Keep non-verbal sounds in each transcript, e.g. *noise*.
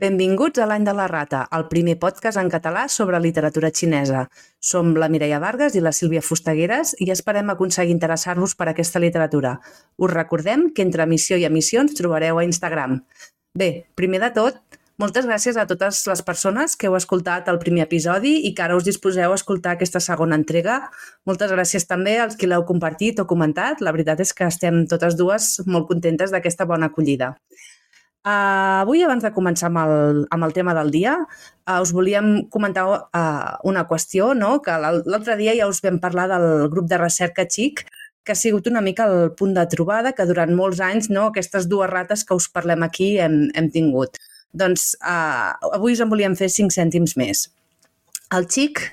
Benvinguts a l'Any de la Rata, el primer podcast en català sobre literatura xinesa. Som la Mireia Vargas i la Sílvia Fustagueres i esperem aconseguir interessar-vos per aquesta literatura. Us recordem que entre emissió i emissió ens trobareu a Instagram. Bé, primer de tot, moltes gràcies a totes les persones que heu escoltat el primer episodi i que ara us disposeu a escoltar aquesta segona entrega. Moltes gràcies també als qui l'heu compartit o comentat. La veritat és que estem totes dues molt contentes d'aquesta bona acollida. Uh, avui, abans de començar amb el, amb el tema del dia, uh, us volíem comentar uh, una qüestió, no? que l'altre dia ja us vam parlar del grup de recerca XIC, que ha sigut una mica el punt de trobada que durant molts anys no, aquestes dues rates que us parlem aquí hem, hem tingut. Doncs uh, avui us en volíem fer cinc cèntims més. El XIC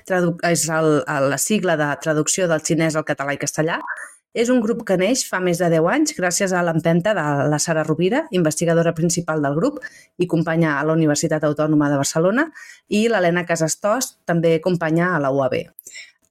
és el, la sigla de traducció del xinès al català i castellà és un grup que neix fa més de 10 anys gràcies a l'empenta de la Sara Rovira, investigadora principal del grup i companya a la Universitat Autònoma de Barcelona, i l'Helena Casastós, també companya a la UAB.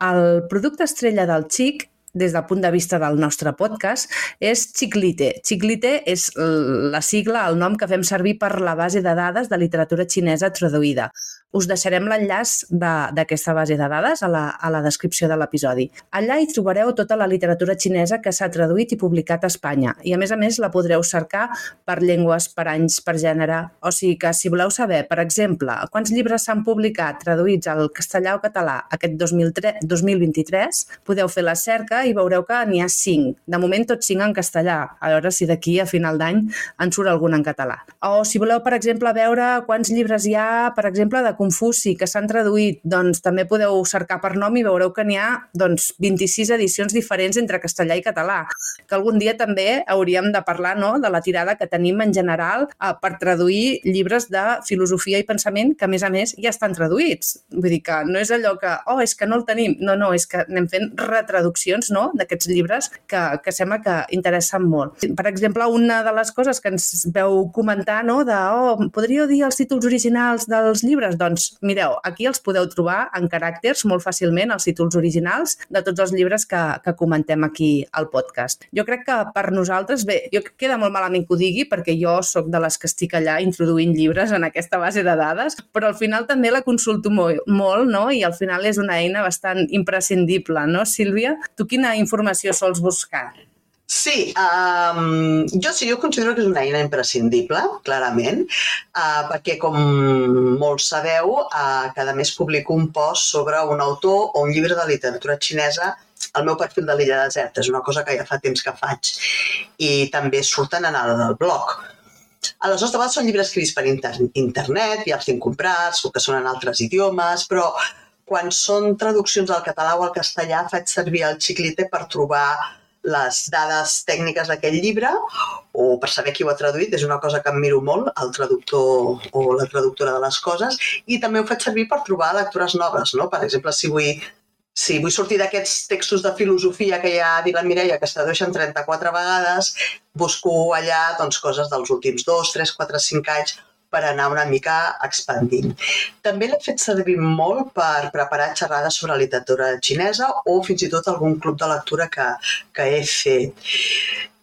El producte estrella del XIC des del punt de vista del nostre podcast, és Chiclite. Chiclite és la sigla, el nom que fem servir per la base de dades de literatura xinesa traduïda. Us deixarem l'enllaç d'aquesta base de dades a la, a la descripció de l'episodi. Allà hi trobareu tota la literatura xinesa que s'ha traduït i publicat a Espanya i, a més a més, la podreu cercar per llengües, per anys, per gènere. O sigui que, si voleu saber, per exemple, quants llibres s'han publicat traduïts al castellà o català aquest 2003, 2023, podeu fer la cerca i veureu que n'hi ha cinc. De moment, tots cinc en castellà. A veure si d'aquí a final d'any en surt algun en català. O si voleu, per exemple, veure quants llibres hi ha, per exemple, de Confuci, que s'han traduït, doncs també podeu cercar per nom i veureu que n'hi ha doncs, 26 edicions diferents entre castellà i català, que algun dia també hauríem de parlar no, de la tirada que tenim en general eh, per traduir llibres de filosofia i pensament que, a més a més, ja estan traduïts. Vull dir que no és allò que, oh, és que no el tenim. No, no, és que anem fent retraduccions no, d'aquests llibres que, que sembla que interessen molt. Per exemple, una de les coses que ens veu comentar, no, de, oh, podríeu dir els títols originals dels llibres? Doncs doncs mireu, aquí els podeu trobar en caràcters molt fàcilment, els títols originals de tots els llibres que, que comentem aquí al podcast. Jo crec que per nosaltres, bé, jo queda molt malament que ho digui perquè jo sóc de les que estic allà introduint llibres en aquesta base de dades, però al final també la consulto molt, molt no? i al final és una eina bastant imprescindible, no, Sílvia? Tu quina informació sols buscar? Sí, um, jo sí, jo considero que és una eina imprescindible, clarament, uh, perquè, com molts sabeu, uh, cada mes publico un post sobre un autor o un llibre de literatura xinesa al meu perfil de l'Illa Deserta. És una cosa que ja fa temps que faig. I també surten en el, el blog. Aleshores, de vegades són llibres escrits per inter internet, ja els tinc comprats, o que són en altres idiomes, però quan són traduccions al català o al castellà faig servir el xiclite per trobar les dades tècniques d'aquest llibre o per saber qui ho ha traduït, és una cosa que em miro molt, el traductor o la traductora de les coses, i també ho faig servir per trobar lectures noves, no? Per exemple, si vull si vull sortir d'aquests textos de filosofia que ja ha dit la Mireia, que es tradueixen 34 vegades, busco allà doncs, coses dels últims 2, 3, 4, 5 anys per anar una mica expandint. També l'he fet servir molt per preparar xerrades sobre literatura xinesa o fins i tot algun club de lectura que, que he fet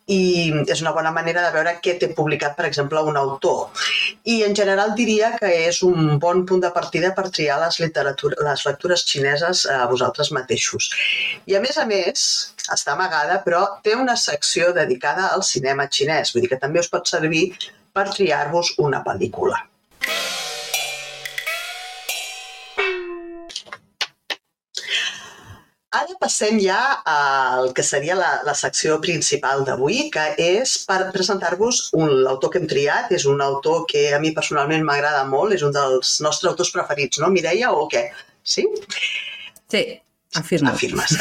i és una bona manera de veure què té publicat, per exemple, un autor. I en general diria que és un bon punt de partida per triar les, les lectures xineses a vosaltres mateixos. I a més a més, està amagada, però té una secció dedicada al cinema xinès, vull dir que també us pot servir per triar-vos una pel·lícula. Ara passem ja al que seria la, la secció principal d'avui, que és per presentar-vos l'autor que hem triat. És un autor que a mi personalment m'agrada molt, és un dels nostres autors preferits, no, Mireia, o què? Sí? Sí, afirmo. Afirmes.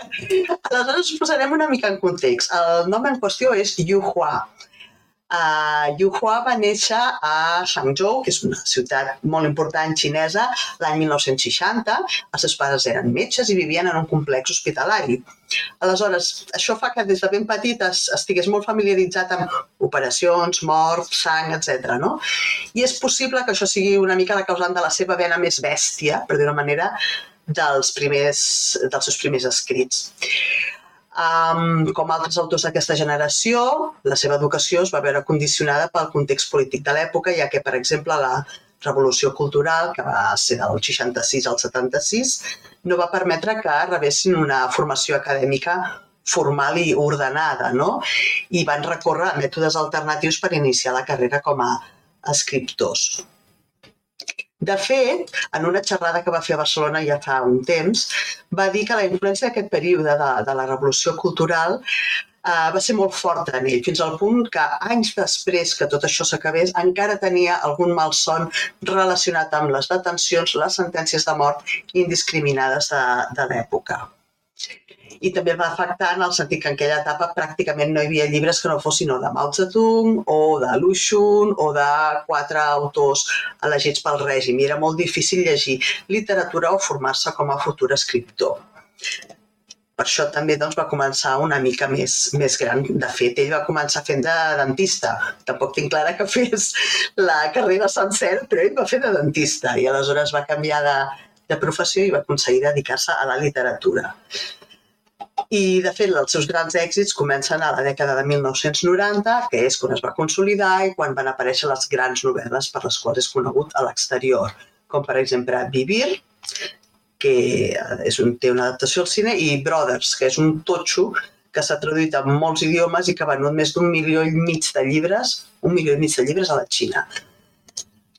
*laughs* Aleshores us posarem una mica en context. El nom en qüestió és Yu Hua. Uh, Yu Hua va néixer a Hangzhou, que és una ciutat molt important xinesa, l'any 1960. Els seus pares eren metges i vivien en un complex hospitalari. Aleshores, això fa que des de ben petit es, estigués molt familiaritzat amb operacions, mort, sang, etc. No? I és possible que això sigui una mica la causant de la seva vena més bèstia, per dir una manera, dels, primers, dels seus primers escrits. Um, com altres autors d'aquesta generació, la seva educació es va veure condicionada pel context polític de l'època, ja que, per exemple, la revolució cultural, que va ser del 66 al 76, no va permetre que rebessin una formació acadèmica formal i ordenada, no? I van recórrer a mètodes alternatius per iniciar la carrera com a escriptors. De fet, en una xerrada que va fer a Barcelona ja fa un temps, va dir que la influència d'aquest període de, de la revolució cultural uh, va ser molt forta en ell, fins al punt que anys després que tot això s'acabés encara tenia algun malson relacionat amb les detencions, les sentències de mort indiscriminades de, de l'època i també va afectar en el sentit que en aquella etapa pràcticament no hi havia llibres que no fossin o de Mao Zedong o de Lu Xun o de quatre autors elegits pel règim. I era molt difícil llegir literatura o formar-se com a futur escriptor. Per això també doncs, va començar una mica més, més gran. De fet, ell va començar fent de dentista. Tampoc tinc clara que fes la carrera sencera, però ell va fer de dentista i aleshores va canviar de, de professió i va aconseguir dedicar-se a la literatura. I, de fet, els seus grans èxits comencen a la dècada de 1990, que és quan es va consolidar i quan van aparèixer les grans novel·les per les quals és conegut a l'exterior, com per exemple Vivir, que és un, té una adaptació al cine, i Brothers, que és un totxo que s'ha traduït en molts idiomes i que ha venut més d'un milió i mig de llibres, un milió i mig de llibres a la Xina.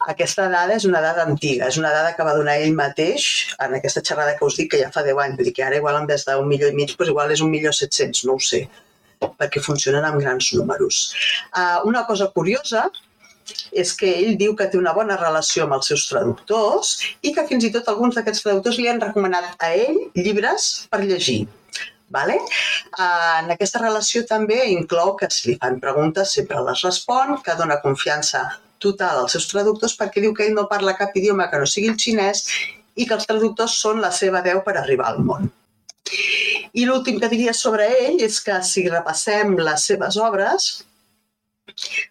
Aquesta dada és una dada antiga, és una dada que va donar ell mateix en aquesta xerrada que us dic que ja fa 10 anys, vull dir que ara igual en vez d'un milió i mig, doncs igual és un milió 700, no ho sé, perquè funcionen amb grans números. Uh, una cosa curiosa és que ell diu que té una bona relació amb els seus traductors i que fins i tot alguns d'aquests traductors li han recomanat a ell llibres per llegir. Vale? Uh, en aquesta relació també inclou que si li fan preguntes sempre les respon, que dona confiança total als seus traductors perquè diu que ell no parla cap idioma que no sigui el xinès i que els traductors són la seva veu per arribar al món. I l'últim que diria sobre ell és que si repassem les seves obres,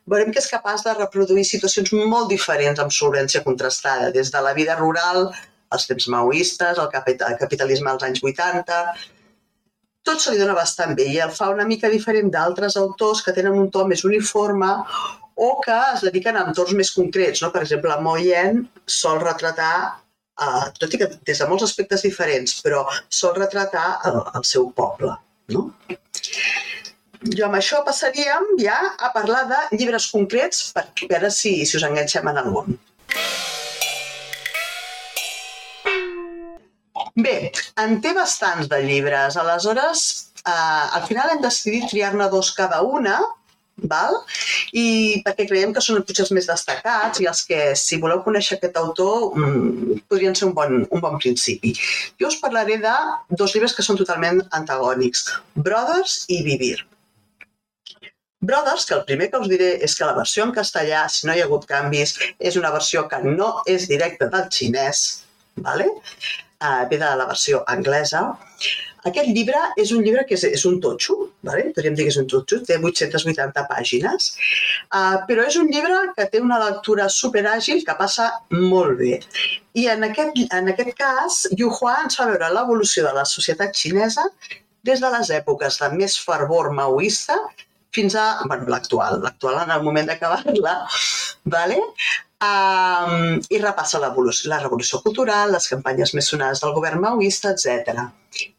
veurem que és capaç de reproduir situacions molt diferents amb solvència contrastada, des de la vida rural, als temps maoistes, el capitalisme als anys 80, tot se li dona bastant bé i el fa una mica diferent d'altres autors que tenen un to més uniforme o que es dediquen a entorns més concrets. No? Per exemple, Moyen sol retratar, eh, tot i que des de molts aspectes diferents, però sol retratar el, el seu poble. No? Jo amb això passaríem ja a parlar de llibres concrets per veure si, si us enganxem en algun. Bé, en té bastants de llibres, aleshores eh, al final hem decidit triar-ne dos cada una val? i perquè creiem que són potser els més destacats i els que, si voleu conèixer aquest autor, mmm, podrien ser un bon, un bon principi. Jo us parlaré de dos llibres que són totalment antagònics, Brothers i Vivir. Brothers, que el primer que us diré és que la versió en castellà, si no hi ha hagut canvis, és una versió que no és directa del xinès, vale? uh, ve de la versió anglesa, aquest llibre és un llibre que és, és un totxo, vale? podríem dir que és un totxo, té 880 pàgines, uh, però és un llibre que té una lectura superàgil que passa molt bé. I en aquest, en aquest cas, Yu Hua ens fa veure l'evolució de la societat xinesa des de les èpoques de més fervor maoista fins a bueno, l'actual, l'actual en el moment d'acabar-la, vale? Um, i repassa la, revolució cultural, les campanyes més sonades del govern maoista, etc.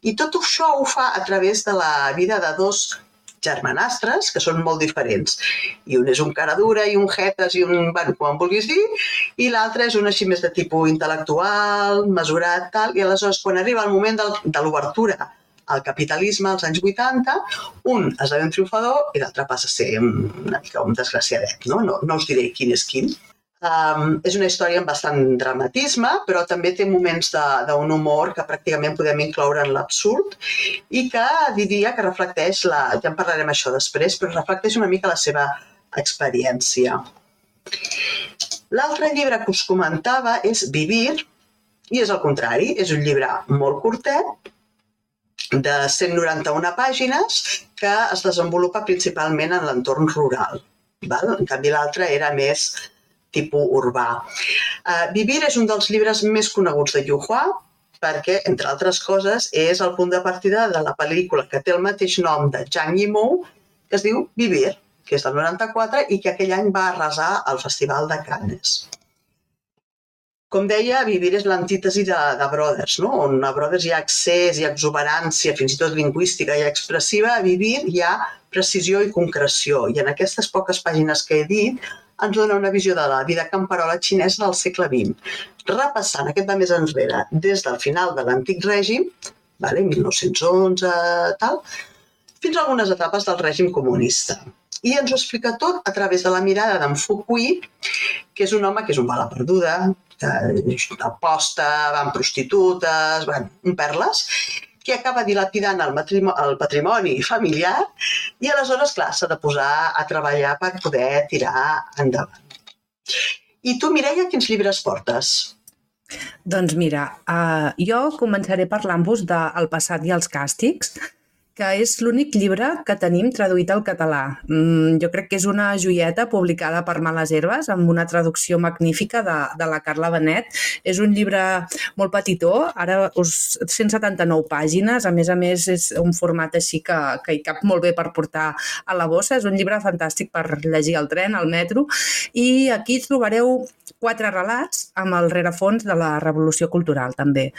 I tot això ho fa a través de la vida de dos germanastres que són molt diferents. I un és un cara dura i un jetes i un, bueno, com vulguis dir, i l'altre és un així més de tipus intel·lectual, mesurat, tal, i aleshores quan arriba el moment del, de l'obertura al capitalisme als anys 80, un esdevé un triomfador i l'altre passa a ser una mica un desgraciadet. No? No, no us diré quin és quin, Um, és una història amb bastant dramatisme, però també té moments d'un humor que pràcticament podem incloure en l'absurd i que diria que reflecteix, la, ja en parlarem això després, però reflecteix una mica la seva experiència. L'altre llibre que us comentava és Vivir, i és el contrari, és un llibre molt curtet, de 191 pàgines, que es desenvolupa principalment en l'entorn rural. Val? En canvi, l'altre era més tipus urbà. Uh, Vivir és un dels llibres més coneguts de Yu Hua, perquè, entre altres coses, és el punt de partida de la pel·lícula que té el mateix nom de Zhang Yimou, que es diu Vivir, que és del 94 i que aquell any va arrasar al Festival de Cannes. Com deia, Vivir és l'antítesi de, de Brothers, no? on a Brothers hi ha accés, ha exuberància, fins i tot lingüística i expressiva, a Vivir hi ha precisió i concreció. I en aquestes poques pàgines que he dit ens dona una visió de la vida camperola xinesa del segle XX, repassant aquest va més enrere, des del final de l'antic règim, vale, 1911, tal, fins a algunes etapes del règim comunista. I ens ho explica tot a través de la mirada d'en Fukui, que és un home que és un bala perduda, que aposta, va amb prostitutes, van, perles, que acaba dilapidant el, el patrimoni familiar i aleshores, clar, s'ha de posar a treballar per poder tirar endavant. I tu, Mireia, quins llibres portes? Doncs mira, uh, jo començaré parlant-vos del passat i els càstigs, que és l'únic llibre que tenim traduït al català. Mm, jo crec que és una joieta publicada per Males Herbes amb una traducció magnífica de, de la Carla Benet. És un llibre molt petitó, ara us, 179 pàgines, a més a més és un format així que, que hi cap molt bé per portar a la bossa. És un llibre fantàstic per llegir al tren, al metro, i aquí trobareu quatre relats amb el rerefons de la Revolució Cultural, també.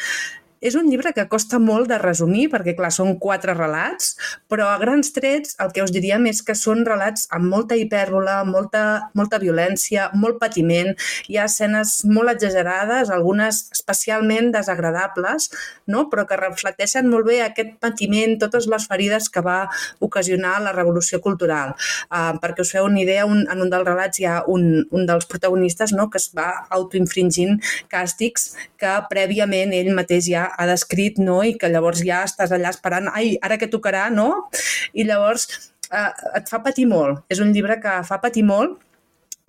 És un llibre que costa molt de resumir perquè, clar, són quatre relats, però a grans trets el que us diríem és que són relats amb molta hipèrbola, molta, molta violència, molt patiment. Hi ha escenes molt exagerades, algunes especialment desagradables, no? però que reflecteixen molt bé aquest patiment, totes les ferides que va ocasionar la revolució cultural. Uh, perquè us feu una idea, un, en un dels relats hi ha un, un dels protagonistes no? que es va autoinfringint càstigs que prèviament ell mateix ja ha descrit, no? I que llavors ja estàs allà esperant, ai, ara què tocarà, no? I llavors eh, et fa patir molt. És un llibre que fa patir molt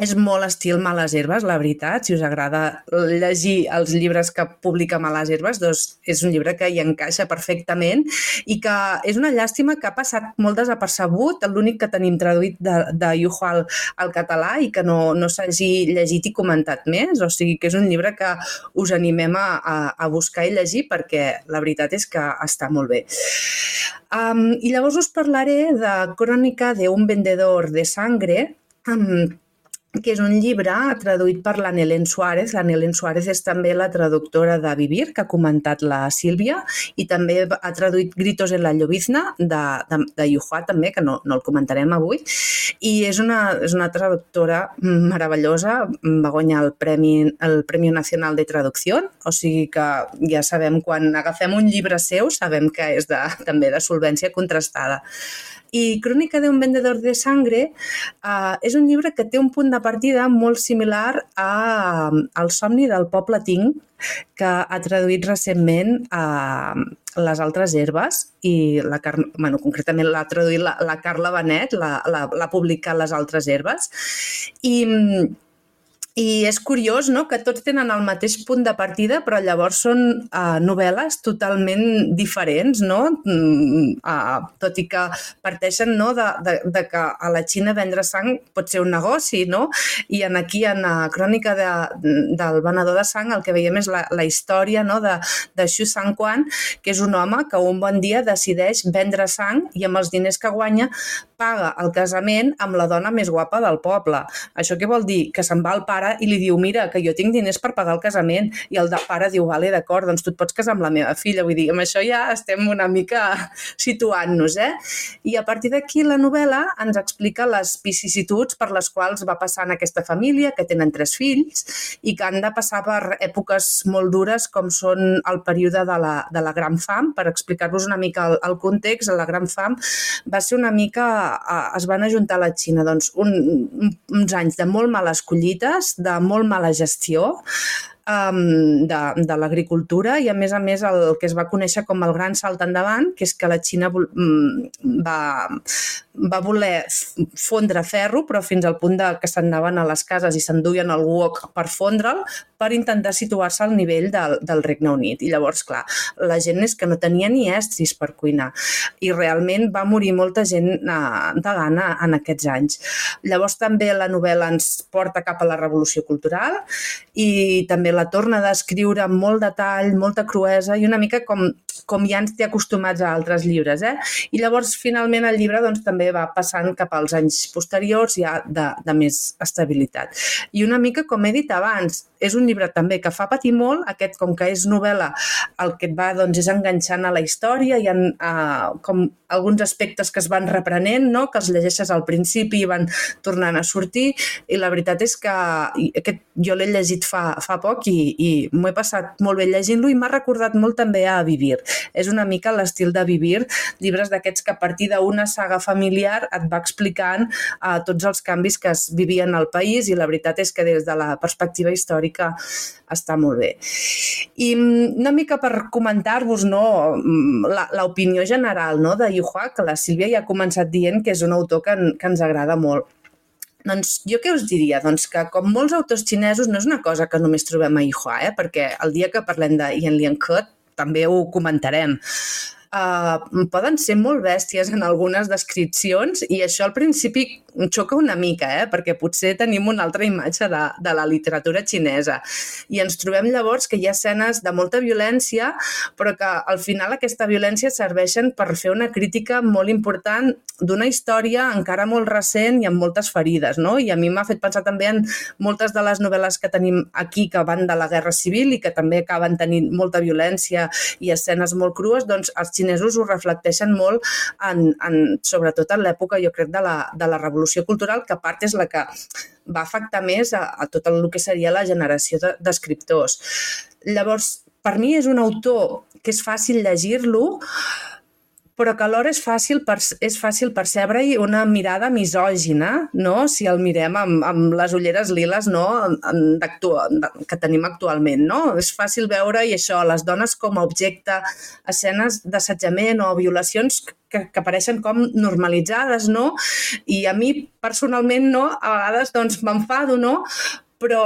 és molt estil Males Herbes, la veritat. Si us agrada llegir els llibres que publica Males Herbes, doncs és un llibre que hi encaixa perfectament i que és una llàstima que ha passat molt desapercebut, l'únic que tenim traduït de, de Yuho al, al català i que no, no s'hagi llegit i comentat més. O sigui que és un llibre que us animem a, a, a buscar i llegir perquè la veritat és que està molt bé. Um, I llavors us parlaré de Crònica de un vendedor de sangre, que és un llibre traduït per la Nelen Suárez. La Nelen Suárez és també la traductora de Vivir, que ha comentat la Sílvia, i també ha traduït Gritos en la llovizna, de, de, de Yuhua, també, que no, no el comentarem avui. I és una, és una traductora meravellosa, va guanyar el Premi, el Premi Nacional de Traducció, o sigui que ja sabem, quan agafem un llibre seu, sabem que és de, també de solvència contrastada. I Crònica d'un vendedor de sangre uh, és un llibre que té un punt de partida molt similar a, al somni del poble Ting, que ha traduït recentment a les altres herbes i la Car bueno, concretament l'ha traduït la, la Carla Benet, l'ha publicat les altres herbes. I i és curiós no? que tots tenen el mateix punt de partida, però llavors són uh, novel·les totalment diferents, no? Uh, tot i que parteixen no? de, de, de que a la Xina vendre sang pot ser un negoci, no? I en aquí, en la crònica de, del venedor de sang, el que veiem és la, la història no? de, de Xu Quan, que és un home que un bon dia decideix vendre sang i amb els diners que guanya paga el casament amb la dona més guapa del poble. Això què vol dir? Que se'n va al pare i li diu, mira, que jo tinc diners per pagar el casament. I el de pare diu, vale, d'acord, doncs tu et pots casar amb la meva filla. Vull dir, amb això ja estem una mica *laughs* situant-nos, eh? I a partir d'aquí la novel·la ens explica les vicissituds per les quals va passar en aquesta família, que tenen tres fills i que han de passar per èpoques molt dures com són el període de la, de la Gran Fam. Per explicar-vos una mica el, el context, la Gran Fam va ser una mica es van ajuntar a la Xina doncs, un, uns anys de molt males collites, de molt mala gestió, um, de, de l'agricultura i, a més a més, el que es va conèixer com el gran salt endavant, que és que la Xina mm, va, va voler fondre ferro, però fins al punt de que s'anaven a les cases i s'enduien el wok per fondre'l, per intentar situar-se al nivell del, del Regne Unit. I llavors, clar, la gent és que no tenia ni estris per cuinar i realment va morir molta gent eh, de gana en aquests anys. Llavors també la novel·la ens porta cap a la revolució cultural i també la torna a descriure amb molt detall, molta cruesa i una mica com, com ja ens té acostumats a altres llibres. Eh? I llavors, finalment, el llibre doncs, també va passant cap als anys posteriors ja de, de més estabilitat. I una mica, com he dit abans, és un llibre també que fa patir molt, aquest com que és novel·la, el que et va doncs, és enganxant a la història, hi ha uh, com alguns aspectes que es van reprenent, no? que els llegeixes al principi i van tornant a sortir, i la veritat és que aquest, jo l'he llegit fa, fa poc i, i m'ho he passat molt bé llegint-lo i m'ha recordat molt també a Vivir. És una mica l'estil de Vivir, llibres d'aquests que a partir d'una saga familiar et va explicant uh, tots els canvis que es vivien al país i la veritat és que des de la perspectiva històrica està molt bé. I mm, una mica per comentar-vos no, mm, l'opinió general no, de Yuhua, que la Sílvia ja ha començat dient que és un autor que, que ens agrada molt. Doncs jo què us diria? Doncs que com molts autors xinesos no és una cosa que només trobem a Yuhua, eh? perquè el dia que parlem de Yan Lian Ke també ho comentarem uh, poden ser molt bèsties en algunes descripcions i això al principi xoca una mica, eh? perquè potser tenim una altra imatge de, de la literatura xinesa. I ens trobem llavors que hi ha escenes de molta violència, però que al final aquesta violència serveixen per fer una crítica molt important d'una història encara molt recent i amb moltes ferides. No? I a mi m'ha fet pensar també en moltes de les novel·les que tenim aquí que van de la Guerra Civil i que també acaben tenint molta violència i escenes molt crues, doncs els xinesos ho reflecteixen molt, en, en, sobretot en l'època, jo crec, de la, de la Revolució Cultural, que a part és la que va afectar més a, a tot el que seria la generació d'escriptors. De, Llavors, per mi és un autor que és fàcil llegir-lo, però que alhora és fàcil, per, és fàcil percebre-hi una mirada misògina, no? si el mirem amb, amb les ulleres liles no? que tenim actualment. No? És fàcil veure i això, les dones com a objecte, escenes d'assetjament o violacions que, que apareixen com normalitzades, no? I a mi, personalment, no? a vegades doncs, m'enfado, no? però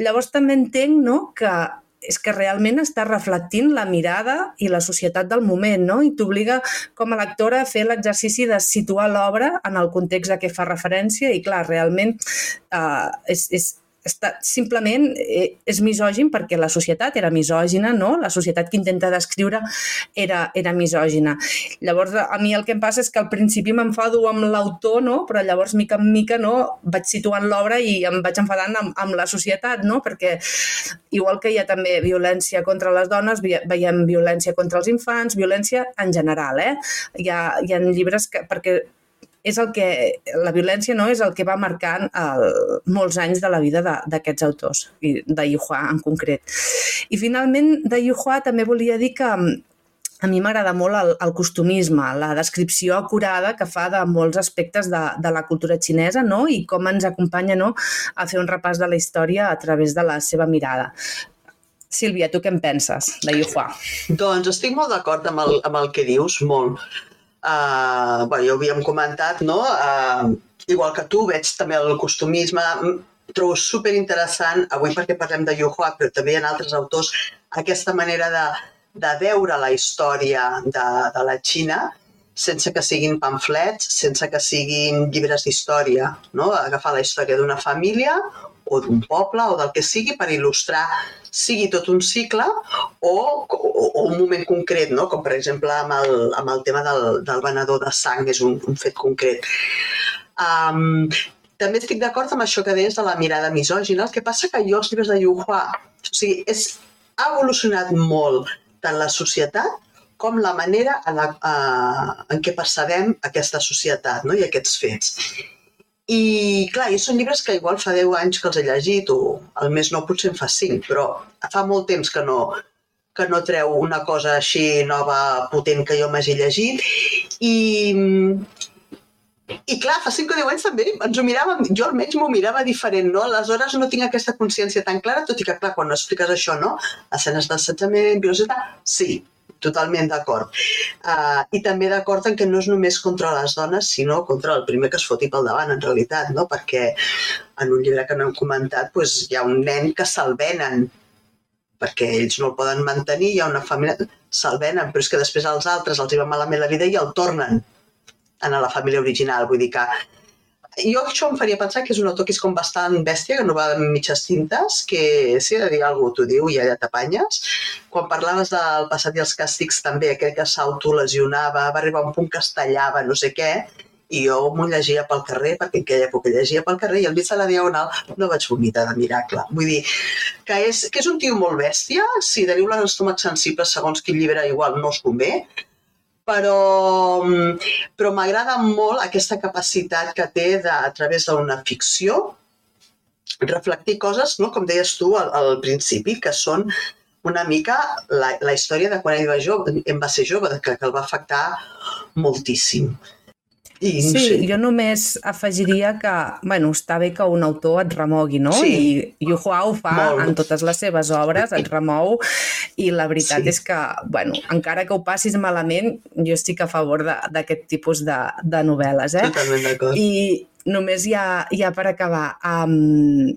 llavors també entenc no? que és que realment està reflectint la mirada i la societat del moment, no? I t'obliga com a lectora a fer l'exercici de situar l'obra en el context a què fa referència i, clar, realment eh, és, és, està, simplement eh, és misògin perquè la societat era misògina, no? La societat que intenta descriure era, era misògina. Llavors, a mi el que em passa és que al principi m'enfado amb l'autor, no? Però llavors, mica en mica, no? Vaig situant l'obra i em vaig enfadant amb, amb la societat, no? Perquè igual que hi ha també violència contra les dones, veiem violència contra els infants, violència en general, eh? Hi ha, hi ha llibres que... perquè és el que, la violència no és el que va marcant el, molts anys de la vida d'aquests autors, i de Yuhua en concret. I finalment, de Yuhua també volia dir que a mi m'agrada molt el, el costumisme, la descripció acurada que fa de molts aspectes de, de la cultura xinesa no? i com ens acompanya no? a fer un repàs de la història a través de la seva mirada. Sílvia, tu què en penses de Yuhua? Doncs estic molt d'acord amb, el, amb el que dius, molt Uh, bueno, ja ho havíem comentat, no? Uh, igual que tu, veig també el costumisme, trobo super interessant, avui perquè parlem de Yu Hua, però també ha altres autors, aquesta manera de, de veure la història de, de la Xina sense que siguin pamflets, sense que siguin llibres d'història, no? agafar la història d'una família o d'un poble o del que sigui per il·lustrar sigui tot un cicle o, o, o un moment concret, no? com per exemple amb el, amb el tema del, del venedor de sang, és un, un fet concret. Um, també estic d'acord amb això que deies de la mirada misògina, el que passa que jo els llibres de Yuhua, o sigui, és, ha evolucionat molt tant la societat com la manera en, la, uh, en què percebem aquesta societat no? i aquests fets. I, clar, i són llibres que igual fa 10 anys que els he llegit, o al més no potser en fa 5, però fa molt temps que no, que no treu una cosa així nova, potent, que jo m'hagi llegit. I, i clar, fa 5 o 10 anys també ens ho miràvem, jo almenys m'ho mirava diferent, no? Aleshores no tinc aquesta consciència tan clara, tot i que, clar, quan expliques això, no? Escenes d'assetjament, violència, sí, totalment d'acord. Uh, I també d'acord en que no és només contra les dones, sinó contra el primer que es foti pel davant, en realitat, no? perquè en un llibre que no hem comentat doncs, hi ha un nen que se'l venen perquè ells no el poden mantenir, hi ha una família, se'l venen, però és que després als altres els hi va malament la vida i el tornen a la família original. Vull dir que jo això em faria pensar que és un autor que és com bastant bèstia, que no va amb mitges tintes, que si de dir alguna cosa t'ho diu i allà t'apanyes. Quan parlaves del passat i els càstigs també, aquell que s'autolesionava, va arribar a un punt que es tallava, no sé què, i jo m'ho llegia pel carrer, perquè en aquella època llegia pel carrer, i al mig de la diagonal no vaig vomitar de miracle. Vull dir, que és, que és un tio molt bèstia, si teniu l'estómac sensible segons quin llibre igual no us convé, però, mm, però m'agrada molt aquesta capacitat que té de, a través d'una ficció reflectir coses, no? com deies tu al, al principi, que són una mica la, la història de quan ell va, jove, em va ser jove, que, que el va afectar moltíssim. I, sí, sí, jo només afegiria que, bueno, està bé que un autor et remogui, no? Sí. I Yu Hua ho fa Molt. en totes les seves obres, et remou, i la veritat sí. és que, bueno, encara que ho passis malament, jo estic a favor d'aquest tipus de, de novel·les, eh? Totalment d'acord. I només ja, ja per acabar, um,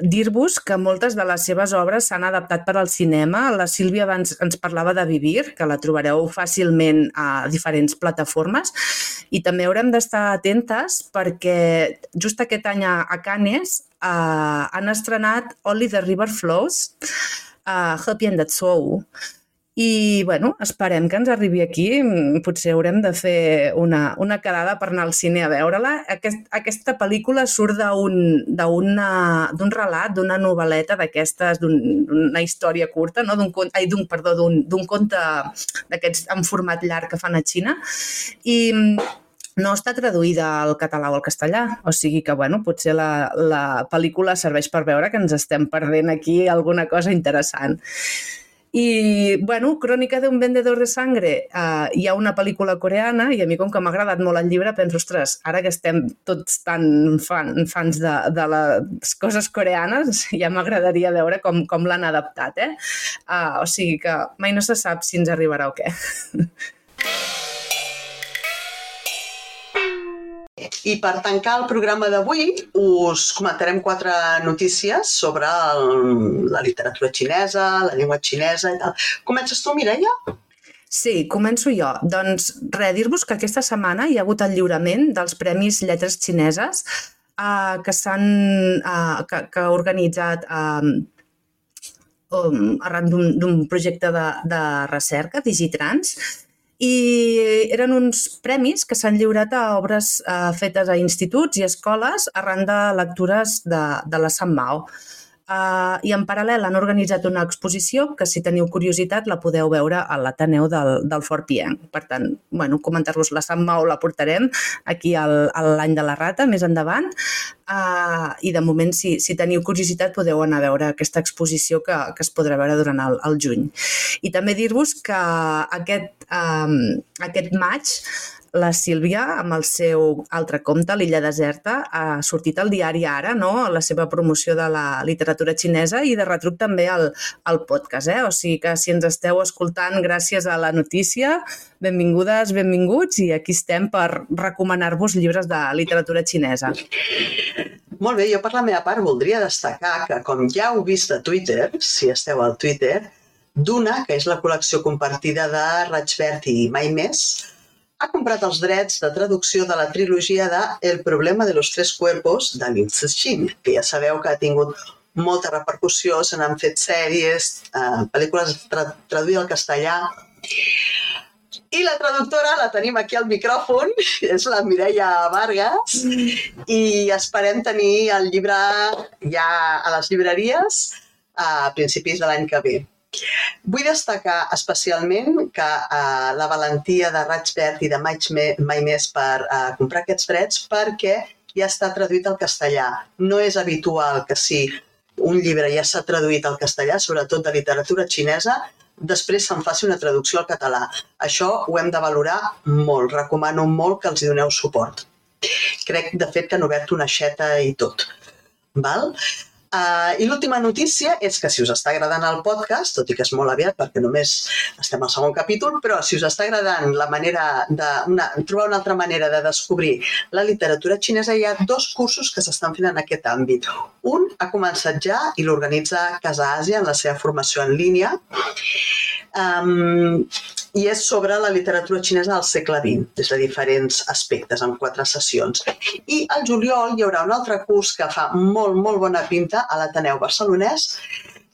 dir-vos que moltes de les seves obres s'han adaptat per al cinema. La Sílvia abans ens parlava de Vivir, que la trobareu fàcilment a diferents plataformes, i també haurem d'estar atentes perquè just aquest any a Canes eh, han estrenat Only the River Flows, uh, Happy and That Soul, i, bueno, esperem que ens arribi aquí. Potser haurem de fer una, una quedada per anar al cine a veure-la. Aquest, aquesta pel·lícula surt d'un relat, d'una novel·leta d'aquestes, d'una història curta, no? d'un ai, perdó, d'un conte d'aquests en format llarg que fan a Xina. I no està traduïda al català o al castellà, o sigui que, bueno, potser la, la pel·lícula serveix per veure que ens estem perdent aquí alguna cosa interessant. I, bueno, Crònica d'un vendedor de sangre, eh, hi ha una pel·lícula coreana i a mi, com que m'ha agradat molt el llibre, penso, ostres, ara que estem tots tan fan, fans de, de les coses coreanes, *laughs* ja m'agradaria veure com, com l'han adaptat, eh? Uh, o sigui que mai no se sap si ens arribarà o què. *laughs* I per tancar el programa d'avui us comentarem quatre notícies sobre el, la literatura xinesa, la llengua xinesa i tal. Comences tu, Mireia? Sí, començo jo. Doncs res, dir-vos que aquesta setmana hi ha hagut el lliurament dels Premis Lletres Xineses uh, que s'han uh, que, que ha organitzat uh, um, arran d'un projecte de, de recerca, Digitrans, i eren uns premis que s'han lliurat a obres eh, fetes a instituts i escoles arran de lectures de, de la Sant Mao. Uh, I en paral·lel han organitzat una exposició que, si teniu curiositat, la podeu veure a l'Ateneu del, del Fort Pienc. Per tant, bueno, comentar-vos la Sant Mau la portarem aquí a l'any de la rata, més endavant. Uh, I de moment, si, si teniu curiositat, podeu anar a veure aquesta exposició que, que es podrà veure durant el, el juny. I també dir-vos que aquest, um, aquest maig la Sílvia, amb el seu altre compte, L'illa deserta, ha sortit al diari Ara, no? la seva promoció de la literatura xinesa i de retruc també al, al podcast. Eh? O sigui que si ens esteu escoltant gràcies a la notícia, benvingudes, benvinguts i aquí estem per recomanar-vos llibres de literatura xinesa. Molt bé, jo per la meva part voldria destacar que, com ja heu vist a Twitter, si esteu al Twitter, Duna, que és la col·lecció compartida de Raig Verd i Mai Més, ha comprat els drets de traducció de la trilogia de El problema de los tres cuerpos de Lin Cixin, que ja sabeu que ha tingut molta repercussió, se n'han fet sèries, eh, pel·lícules tra traduïdes al castellà. I la traductora la tenim aquí al micròfon, *laughs* és la Mireia Vargas, i esperem tenir el llibre ja a les llibreries a principis de l'any que ve. Vull destacar especialment que eh, la valentia de Raig Verd i de Mai, Mai Més per eh, comprar aquests drets perquè ja està traduït al castellà. No és habitual que si un llibre ja s'ha traduït al castellà, sobretot de literatura xinesa, després se'n faci una traducció al català. Això ho hem de valorar molt. Recomano molt que els hi doneu suport. Crec, de fet, que han obert una xeta i tot. Val? Uh, I l'última notícia és que si us està agradant el podcast, tot i que és molt aviat perquè només estem al segon capítol, però si us està agradant la manera de una, trobar una altra manera de descobrir la literatura xinesa, hi ha dos cursos que s'estan fent en aquest àmbit. Un ha començat ja i l'organitza Casa Àsia en la seva formació en línia. Um, i és sobre la literatura xinesa del segle XX, des de diferents aspectes, en quatre sessions. I al juliol hi haurà un altre curs que fa molt, molt bona pinta a l'Ateneu Barcelonès,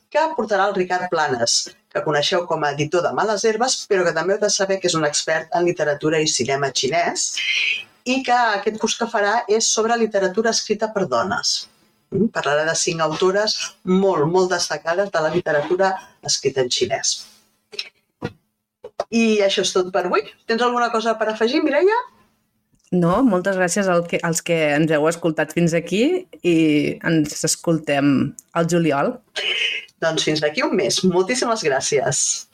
que portarà el Ricard Planes, que coneixeu com a editor de Males Herbes, però que també heu de saber que és un expert en literatura i cinema xinès, i que aquest curs que farà és sobre literatura escrita per dones. Mm, parlarà de cinc autores molt, molt destacades de la literatura escrita en xinès. I això és tot per avui. Tens alguna cosa per afegir, Mireia? No, moltes gràcies al que, als que ens heu escoltat fins aquí i ens escoltem al juliol. Doncs fins d'aquí un mes. Moltíssimes gràcies.